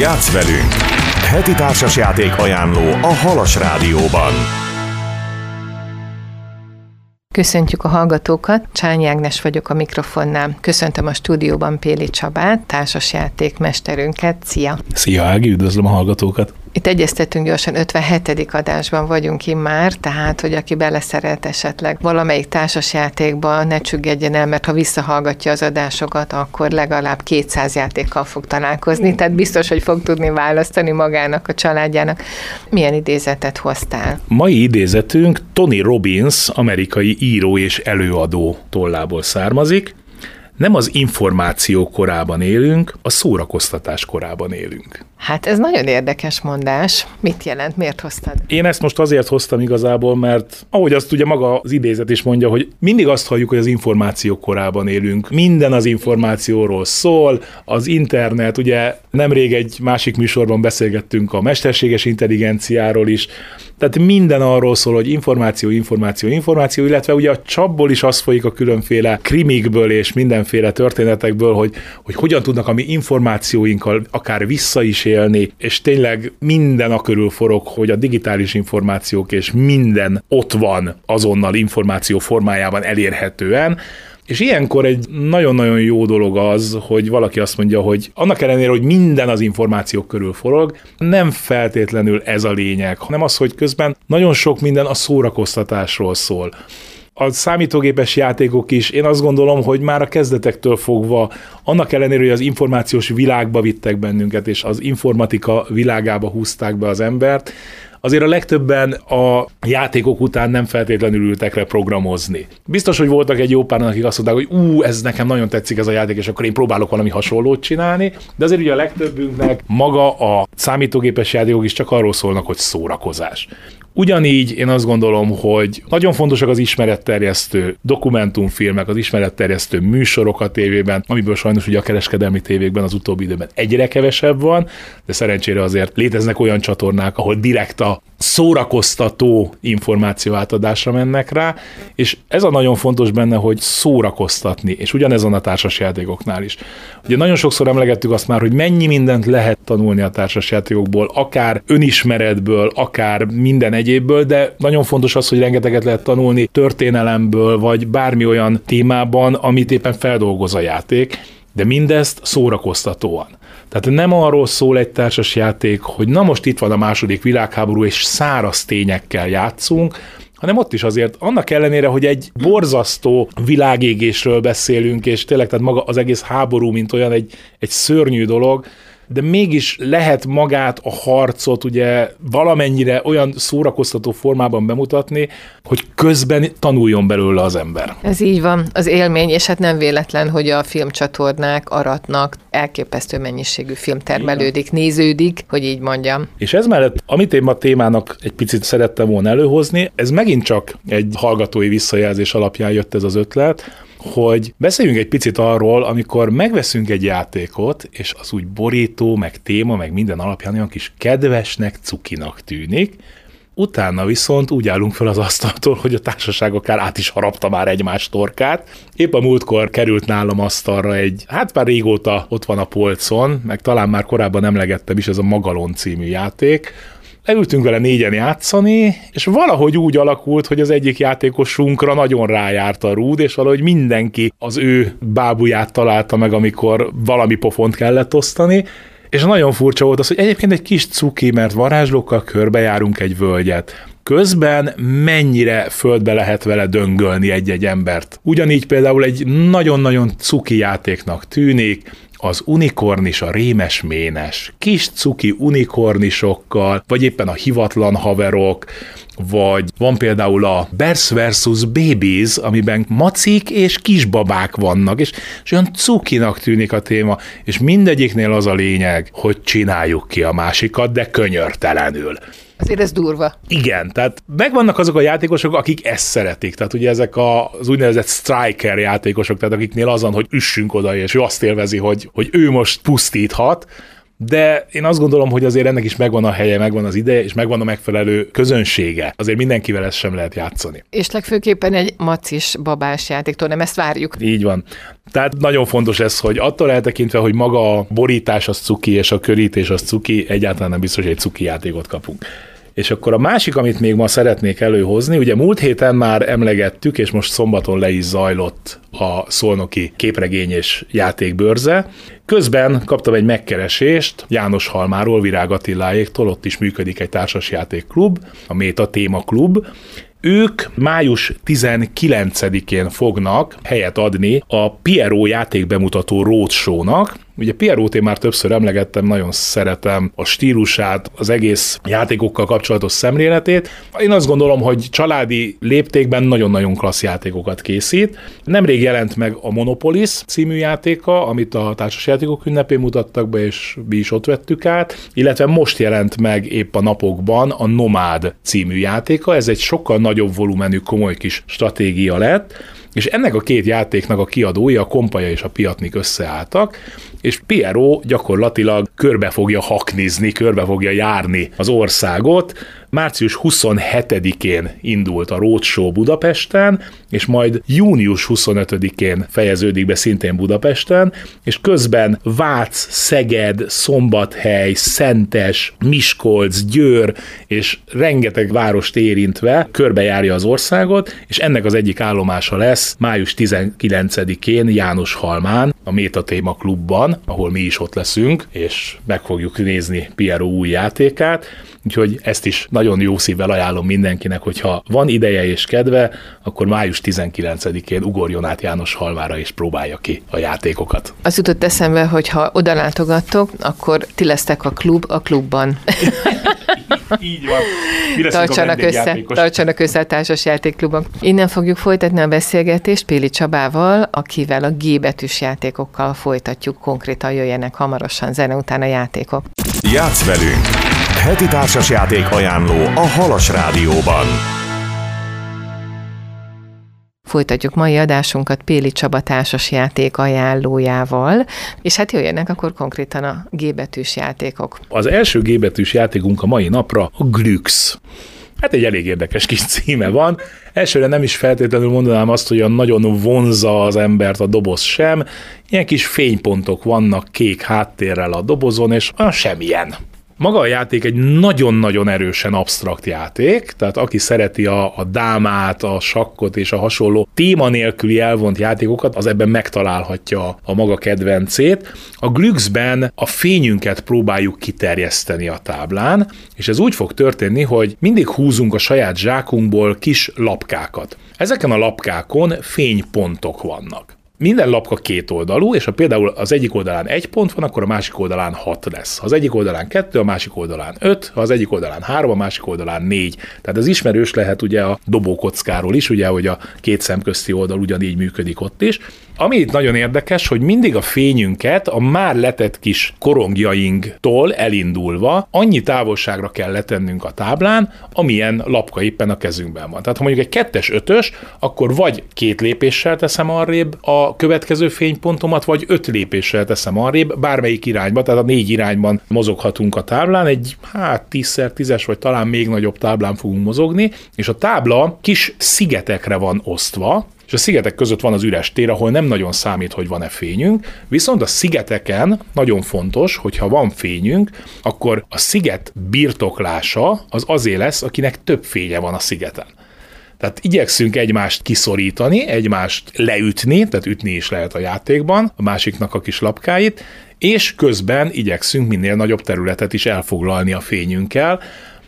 Játsz velünk! Heti társasjáték ajánló a Halas Rádióban. Köszöntjük a hallgatókat, Csányi Ágnes vagyok a mikrofonnál. Köszöntöm a stúdióban Péli Csabát, társasjáték mesterünket. Szia! Szia Ági, üdvözlöm a hallgatókat! Itt egyeztetünk gyorsan, 57. adásban vagyunk ki már, tehát, hogy aki beleszeret esetleg valamelyik társasjátékba, ne csüggedjen el, mert ha visszahallgatja az adásokat, akkor legalább 200 játékkal fog találkozni, tehát biztos, hogy fog tudni választani magának, a családjának. Milyen idézetet hoztál? Mai idézetünk Tony Robbins, amerikai író és előadó tollából származik. Nem az információ korában élünk, a szórakoztatás korában élünk. Hát ez nagyon érdekes mondás. Mit jelent? Miért hoztad? Én ezt most azért hoztam igazából, mert ahogy azt ugye maga az idézet is mondja, hogy mindig azt halljuk, hogy az információ korában élünk. Minden az információról szól, az internet, ugye nemrég egy másik műsorban beszélgettünk a mesterséges intelligenciáról is, tehát minden arról szól, hogy információ, információ, információ, illetve ugye a csapból is az folyik a különféle krimikből és mindenféle történetekből, hogy, hogy hogyan tudnak a mi információinkkal akár vissza is élni, és tényleg minden a körül forog, hogy a digitális információk és minden ott van azonnal információ formájában elérhetően, és ilyenkor egy nagyon-nagyon jó dolog az, hogy valaki azt mondja, hogy annak ellenére, hogy minden az információk körül forog, nem feltétlenül ez a lényeg, hanem az, hogy közben nagyon sok minden a szórakoztatásról szól a számítógépes játékok is, én azt gondolom, hogy már a kezdetektől fogva, annak ellenére, hogy az információs világba vittek bennünket, és az informatika világába húzták be az embert, azért a legtöbben a játékok után nem feltétlenül ültek le programozni. Biztos, hogy voltak egy jó pár, akik azt mondták, hogy ú, ez nekem nagyon tetszik ez a játék, és akkor én próbálok valami hasonlót csinálni, de azért ugye a legtöbbünknek maga a számítógépes játékok is csak arról szólnak, hogy szórakozás. Ugyanígy én azt gondolom, hogy nagyon fontosak az ismeretterjesztő dokumentumfilmek, az ismeretterjesztő műsorok a tévében, amiből sajnos ugye a kereskedelmi tévékben az utóbbi időben egyre kevesebb van, de szerencsére azért léteznek olyan csatornák, ahol direkt a szórakoztató információ átadásra mennek rá, és ez a nagyon fontos benne, hogy szórakoztatni, és ugyanez van a társasjátékoknál is. Ugye nagyon sokszor emlegettük azt már, hogy mennyi mindent lehet tanulni a társasjátékokból, akár önismeretből, akár minden egyébből, de nagyon fontos az, hogy rengeteget lehet tanulni történelemből, vagy bármi olyan témában, amit éppen feldolgoz a játék, de mindezt szórakoztatóan. Tehát nem arról szól egy társas játék, hogy na most itt van a második világháború, és száraz tényekkel játszunk, hanem ott is azért annak ellenére, hogy egy borzasztó világégésről beszélünk, és tényleg tehát maga az egész háború, mint olyan egy, egy szörnyű dolog, de mégis lehet magát, a harcot ugye valamennyire olyan szórakoztató formában bemutatni, hogy közben tanuljon belőle az ember. Ez így van, az élmény, és hát nem véletlen, hogy a filmcsatornák aratnak, elképesztő mennyiségű film termelődik, néződik, hogy így mondjam. És ez mellett, amit én ma témának egy picit szerettem volna előhozni, ez megint csak egy hallgatói visszajelzés alapján jött ez az ötlet, hogy beszéljünk egy picit arról, amikor megveszünk egy játékot, és az úgy borító, meg téma, meg minden alapján olyan kis kedvesnek, cukinak tűnik, Utána viszont úgy állunk fel az asztaltól, hogy a társaság akár át is harapta már egymás torkát. Épp a múltkor került nálam asztalra egy, hát már régóta ott van a polcon, meg talán már korábban emlegettem is, ez a Magalon című játék, Leültünk vele négyen játszani, és valahogy úgy alakult, hogy az egyik játékosunkra nagyon rájárt a rúd, és valahogy mindenki az ő bábuját találta meg, amikor valami pofont kellett osztani, és nagyon furcsa volt az, hogy egyébként egy kis cuki, mert varázslókkal körbejárunk egy völgyet. Közben mennyire földbe lehet vele döngölni egy-egy embert. Ugyanígy például egy nagyon-nagyon cuki játéknak tűnik, az unikornis, a rémes ménes, kis cuki unikornisokkal, vagy éppen a hivatlan haverok, vagy van például a Bears versus Babies, amiben macik és kisbabák vannak, és, és olyan cukinak tűnik a téma, és mindegyiknél az a lényeg, hogy csináljuk ki a másikat, de könyörtelenül. Azért ez durva. Igen, tehát megvannak azok a játékosok, akik ezt szeretik. Tehát ugye ezek az úgynevezett striker játékosok, tehát akiknél azon, hogy üssünk oda, és ő azt élvezi, hogy, hogy ő most pusztíthat, de én azt gondolom, hogy azért ennek is megvan a helye, megvan az ideje, és megvan a megfelelő közönsége. Azért mindenkivel ezt sem lehet játszani. És legfőképpen egy macis babás játéktól, nem ezt várjuk. Így van. Tehát nagyon fontos ez, hogy attól eltekintve, hogy maga a borítás az cuki, és a körítés az cuki, egyáltalán nem biztos, hogy egy cuki játékot kapunk. És akkor a másik, amit még ma szeretnék előhozni, ugye múlt héten már emlegettük, és most szombaton le is zajlott a szolnoki képregény és játékbörze. Közben kaptam egy megkeresést János Halmáról, Virág Attiláéktól, ott is működik egy társasjátékklub, a Méta Téma Klub, ők május 19-én fognak helyet adni a Piero játékbemutató roadshow-nak, Ugye Pierót én már többször emlegettem, nagyon szeretem a stílusát, az egész játékokkal kapcsolatos szemléletét. Én azt gondolom, hogy családi léptékben nagyon-nagyon klassz játékokat készít. Nemrég jelent meg a Monopolis című játéka, amit a társasjátékok ünnepén mutattak be, és mi is ott vettük át, illetve most jelent meg épp a napokban a Nomád című játéka. Ez egy sokkal nagyobb volumenű, komoly kis stratégia lett, és ennek a két játéknak a kiadója, a Kompaja és a Piatnik összeálltak, és Piero gyakorlatilag körbe fogja haknizni, körbe fogja járni az országot. Március 27-én indult a Roadshow Budapesten, és majd június 25-én fejeződik be szintén Budapesten, és közben Vác, Szeged, Szombathely, Szentes, Miskolc, Győr, és rengeteg várost érintve körbejárja az országot, és ennek az egyik állomása lesz május 19-én János Halmán, a Méta Téma Klubban, ahol mi is ott leszünk, és meg fogjuk nézni Piero új játékát, úgyhogy ezt is nagyon jó szívvel ajánlom mindenkinek, hogyha van ideje és kedve, akkor május 19-én ugorjon át János Halvára és próbálja ki a játékokat. Az jutott eszembe, hogy ha oda látogattok, akkor ti lesztek a klub a klubban. Így van. Mi tartsanak össze, tartsanak össze a társas játékklubok. Innen fogjuk folytatni a beszélgetést Péli Csabával, akivel a G betűs játékokkal folytatjuk. Konkrétan jöjjenek hamarosan zene után a játékok. Játsz velünk! Heti társas játék ajánló a Halas Rádióban. Folytatjuk mai adásunkat Péli Csaba társas játék ajánlójával, és hát jöjjenek akkor konkrétan a G betűs játékok. Az első G betűs játékunk a mai napra a Glüx. Hát egy elég érdekes kis címe van. Elsőre nem is feltétlenül mondanám azt, hogy olyan nagyon vonza az embert a doboz sem. Ilyen kis fénypontok vannak kék háttérrel a dobozon, és olyan semmilyen. Maga a játék egy nagyon-nagyon erősen absztrakt játék, tehát aki szereti a, a dámát, a sakkot és a hasonló téma nélküli elvont játékokat, az ebben megtalálhatja a maga kedvencét. A Glüxben a fényünket próbáljuk kiterjeszteni a táblán, és ez úgy fog történni, hogy mindig húzunk a saját zsákunkból kis lapkákat. Ezeken a lapkákon fénypontok vannak minden lapka két oldalú, és ha például az egyik oldalán egy pont van, akkor a másik oldalán hat lesz. Ha az egyik oldalán kettő, a másik oldalán öt, ha az egyik oldalán három, a másik oldalán négy. Tehát ez ismerős lehet ugye a dobókockáról is, ugye, hogy a két szemközti oldal ugyanígy működik ott is. Ami itt nagyon érdekes, hogy mindig a fényünket a már letett kis korongjainktól elindulva annyi távolságra kell letennünk a táblán, amilyen lapka éppen a kezünkben van. Tehát ha mondjuk egy kettes, ötös, akkor vagy két lépéssel teszem arrébb következő fénypontomat, vagy öt lépéssel teszem arrébb, bármelyik irányba, tehát a négy irányban mozoghatunk a táblán, egy hát 10x10-es, vagy talán még nagyobb táblán fogunk mozogni, és a tábla kis szigetekre van osztva, és a szigetek között van az üres tér, ahol nem nagyon számít, hogy van-e fényünk, viszont a szigeteken nagyon fontos, hogyha van fényünk, akkor a sziget birtoklása az azért lesz, akinek több fénye van a szigeten. Tehát igyekszünk egymást kiszorítani, egymást leütni, tehát ütni is lehet a játékban, a másiknak a kis lapkáit, és közben igyekszünk minél nagyobb területet is elfoglalni a fényünkkel,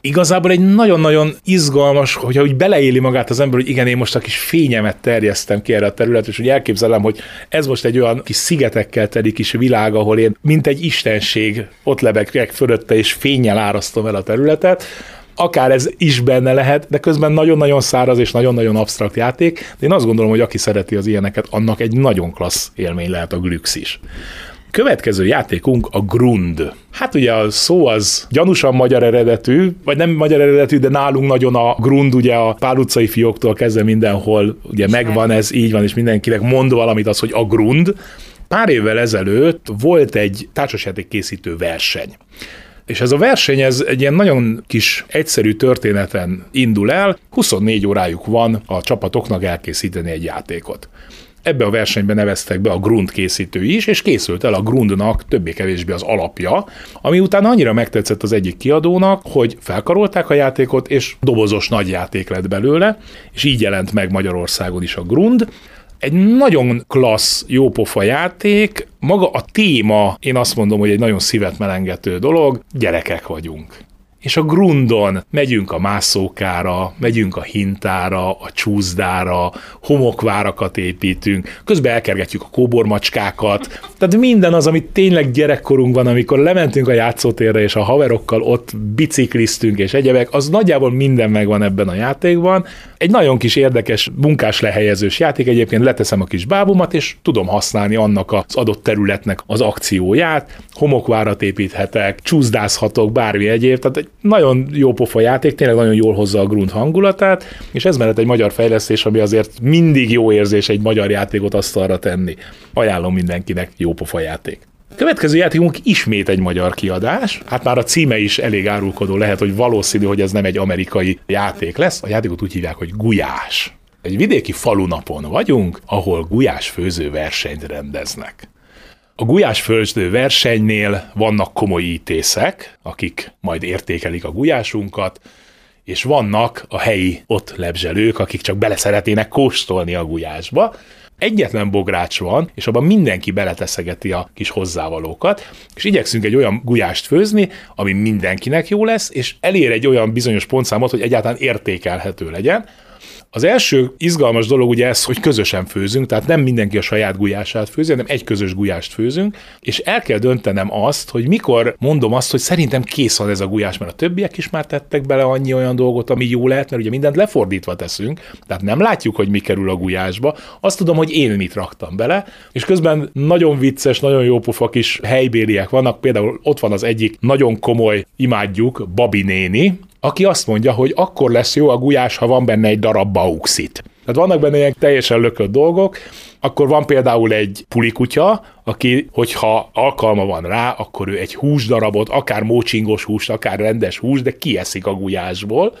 igazából egy nagyon-nagyon izgalmas, hogyha úgy beleéli magát az ember, hogy igen, én most a kis fényemet terjesztem ki erre a területre, és úgy elképzelem, hogy ez most egy olyan kis szigetekkel teli kis világ, ahol én mint egy istenség ott lebegek fölötte, és fényjel árasztom el a területet, akár ez is benne lehet, de közben nagyon-nagyon száraz és nagyon-nagyon absztrakt játék, de én azt gondolom, hogy aki szereti az ilyeneket, annak egy nagyon klassz élmény lehet a Glüx is. Következő játékunk a Grund. Hát ugye a szó az gyanúsan magyar eredetű, vagy nem magyar eredetű, de nálunk nagyon a Grund, ugye a Pál utcai fióktól kezdve mindenhol ugye megvan ez, így van, és mindenkinek mond valamit az, hogy a Grund, Pár évvel ezelőtt volt egy társasjáték készítő verseny. És ez a verseny, ez egy ilyen nagyon kis egyszerű történeten indul el, 24 órájuk van a csapatoknak elkészíteni egy játékot. Ebbe a versenybe neveztek be a Grund készítői is, és készült el a Grundnak többé-kevésbé az alapja, ami után annyira megtetszett az egyik kiadónak, hogy felkarolták a játékot, és dobozos nagy játék lett belőle, és így jelent meg Magyarországon is a Grund. Egy nagyon klassz, jópofa játék, maga a téma, én azt mondom, hogy egy nagyon szívet melengető dolog, gyerekek vagyunk. És a grundon megyünk a mászókára, megyünk a hintára, a csúszdára, homokvárakat építünk, közben elkergetjük a kóbormacskákat, tehát minden az, amit tényleg gyerekkorunkban, amikor lementünk a játszótérre, és a haverokkal ott bicikliztünk és egyebek, az nagyjából minden megvan ebben a játékban. Egy nagyon kis érdekes munkás lehelyezős játék, egyébként leteszem a kis bábumat, és tudom használni annak az adott területnek az akcióját, homokvárat építhetek, csúszdázhatok, bármi egyéb, tehát egy nagyon jó pofa játék, tényleg nagyon jól hozza a Grund hangulatát, és ez mellett egy magyar fejlesztés, ami azért mindig jó érzés egy magyar játékot asztalra tenni. Ajánlom mindenkinek jó pofa játék. Következő játékunk ismét egy magyar kiadás. Hát már a címe is elég árulkodó lehet, hogy valószínű, hogy ez nem egy amerikai játék lesz. A játékot úgy hívják, hogy Gulyás. Egy vidéki falunapon vagyunk, ahol gulyás főző versenyt rendeznek. A gulyásföldsdő versenynél vannak komoly ítészek, akik majd értékelik a gulyásunkat, és vannak a helyi ott lebzselők, akik csak bele szeretnének kóstolni a gulyásba. Egyetlen bogrács van, és abban mindenki beleteszegeti a kis hozzávalókat, és igyekszünk egy olyan gulyást főzni, ami mindenkinek jó lesz, és elér egy olyan bizonyos pontszámot, hogy egyáltalán értékelhető legyen. Az első izgalmas dolog ugye ez, hogy közösen főzünk, tehát nem mindenki a saját gulyását főzi, hanem egy közös gulyást főzünk, és el kell döntenem azt, hogy mikor mondom azt, hogy szerintem kész van ez a gulyás, mert a többiek is már tettek bele annyi olyan dolgot, ami jó lehet, mert ugye mindent lefordítva teszünk, tehát nem látjuk, hogy mi kerül a gulyásba, azt tudom, hogy én mit raktam bele, és közben nagyon vicces, nagyon jó pofa kis helybéliek vannak, például ott van az egyik nagyon komoly, imádjuk, Babi néni, aki azt mondja, hogy akkor lesz jó a gulyás, ha van benne egy darab bauxit. Tehát vannak benne ilyen teljesen lökött dolgok, akkor van például egy pulikutya, aki, hogyha alkalma van rá, akkor ő egy húsdarabot, akár mócsingos húst, akár rendes húst, de kieszik a gulyásból,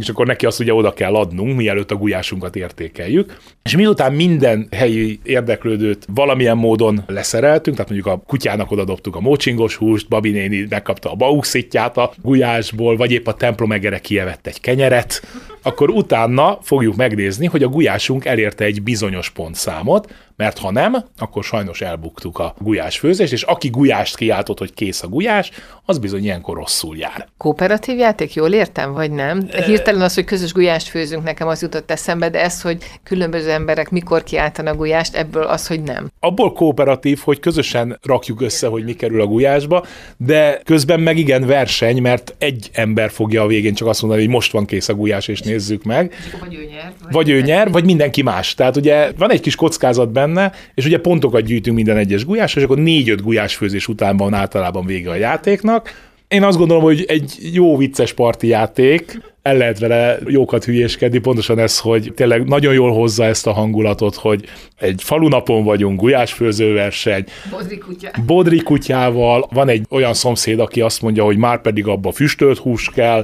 és akkor neki azt ugye oda kell adnunk, mielőtt a gulyásunkat értékeljük. És miután minden helyi érdeklődőt valamilyen módon leszereltünk, tehát mondjuk a kutyának odadobtuk a mócsingos húst, Babi néni megkapta a bauxitját a gulyásból, vagy épp a templom egere kievett egy kenyeret, akkor utána fogjuk megnézni, hogy a gulyásunk elérte egy bizonyos pontszámot, mert ha nem, akkor sajnos elbuktuk a gulyás főzést, és aki gulyást kiáltott, hogy kész a gulyás, az bizony ilyenkor rosszul jár. Kooperatív játék, jól értem, vagy nem? Hirtelen az, hogy közös gulyást főzünk, nekem az jutott eszembe, de ez, hogy különböző emberek mikor kiáltanak gulyást, ebből az, hogy nem. Abból kooperatív, hogy közösen rakjuk össze, hogy mi kerül a gulyásba, de közben meg igen verseny, mert egy ember fogja a végén csak azt mondani, hogy most van kész a gulyás, és nézzük meg. Vagy ő nyer. Vagy, vagy ő nyer, vagy mindenki más. Tehát ugye van egy kis kockázat benne, és ugye pontokat gyűjtünk minden egyes gulyás, és akkor négy-öt gulyás főzés után van általában vége a játéknak. Én azt gondolom, hogy egy jó vicces parti játék, el lehet vele jókat hülyéskedni, pontosan ez, hogy tényleg nagyon jól hozza ezt a hangulatot, hogy egy falunapon vagyunk, gulyásfőzőverseny, Bodri, kutya. bodri kutyával, van egy olyan szomszéd, aki azt mondja, hogy már pedig abba füstölt hús kell,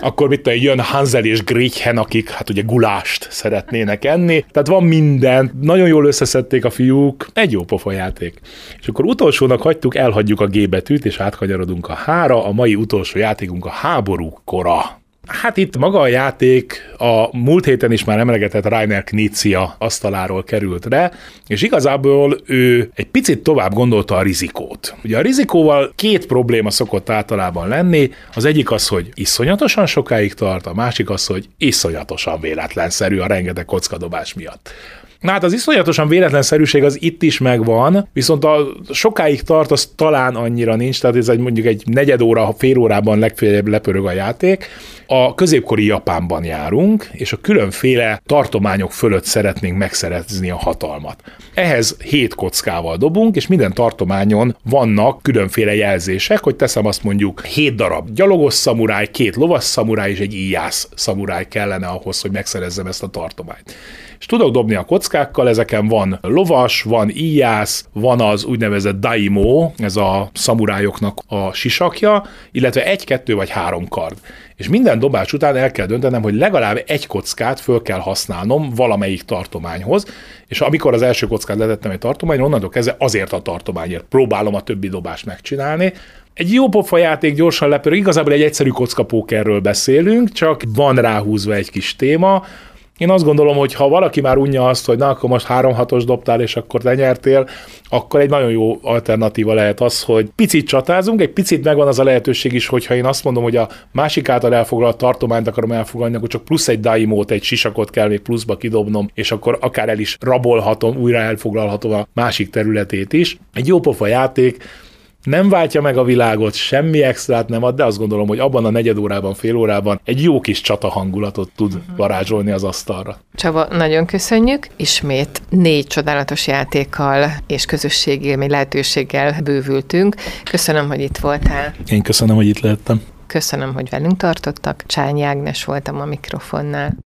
akkor mit tudom, jön Hansel és Gretchen, akik hát ugye gulást szeretnének enni, tehát van minden, nagyon jól összeszedték a fiúk, egy jó pofa játék. És akkor utolsónak hagytuk, elhagyjuk a G betűt, és átkanyarodunk a H-ra, a mai utolsó játékunk a háború kora. Hát itt maga a játék a múlt héten is már emlegetett Rainer Knizia asztaláról került re, és igazából ő egy picit tovább gondolta a rizikót. Ugye a rizikóval két probléma szokott általában lenni, az egyik az, hogy iszonyatosan sokáig tart, a másik az, hogy iszonyatosan véletlenszerű a rengeteg kockadobás miatt. Na hát az iszonyatosan véletlenszerűség az itt is megvan, viszont a sokáig tart, az talán annyira nincs, tehát ez egy mondjuk egy negyed óra, fél órában legfeljebb lepörög a játék. A középkori Japánban járunk, és a különféle tartományok fölött szeretnénk megszerezni a hatalmat. Ehhez hét kockával dobunk, és minden tartományon vannak különféle jelzések, hogy teszem azt mondjuk hét darab gyalogos szamuráj, két lovas szamuráj és egy íjász szamuráj kellene ahhoz, hogy megszerezzem ezt a tartományt. És tudok dobni a kockákkal, ezeken van lovas, van íjász, van az úgynevezett daimó, ez a szamurájoknak a sisakja, illetve egy, kettő vagy három kard. És minden dobás után el kell döntenem, hogy legalább egy kockát föl kell használnom valamelyik tartományhoz, és amikor az első kockát letettem egy tartományra, onnantól kezdve azért a tartományért próbálom a többi dobást megcsinálni, egy jó pofa játék gyorsan lepörög, igazából egy egyszerű kockapókerről beszélünk, csak van ráhúzva egy kis téma, én azt gondolom, hogy ha valaki már unja azt, hogy na, akkor most 3-6-os dobtál, és akkor te nyertél, akkor egy nagyon jó alternatíva lehet az, hogy picit csatázunk, egy picit megvan az a lehetőség is, hogyha én azt mondom, hogy a másik által elfoglalt tartományt akarom elfogadni, akkor csak plusz egy daimót, egy sisakot kell még pluszba kidobnom, és akkor akár el is rabolhatom, újra elfoglalhatom a másik területét is. Egy jó pofa játék, nem váltja meg a világot, semmi extrát nem ad, de azt gondolom, hogy abban a negyed órában, fél órában egy jó kis csata hangulatot tud uh-huh. varázsolni az asztalra. Csaba, nagyon köszönjük. Ismét négy csodálatos játékkal és közösségi lehetőséggel bővültünk. Köszönöm, hogy itt voltál. Én köszönöm, hogy itt lehettem. Köszönöm, hogy velünk tartottak. Csányi Ágnes voltam a mikrofonnál.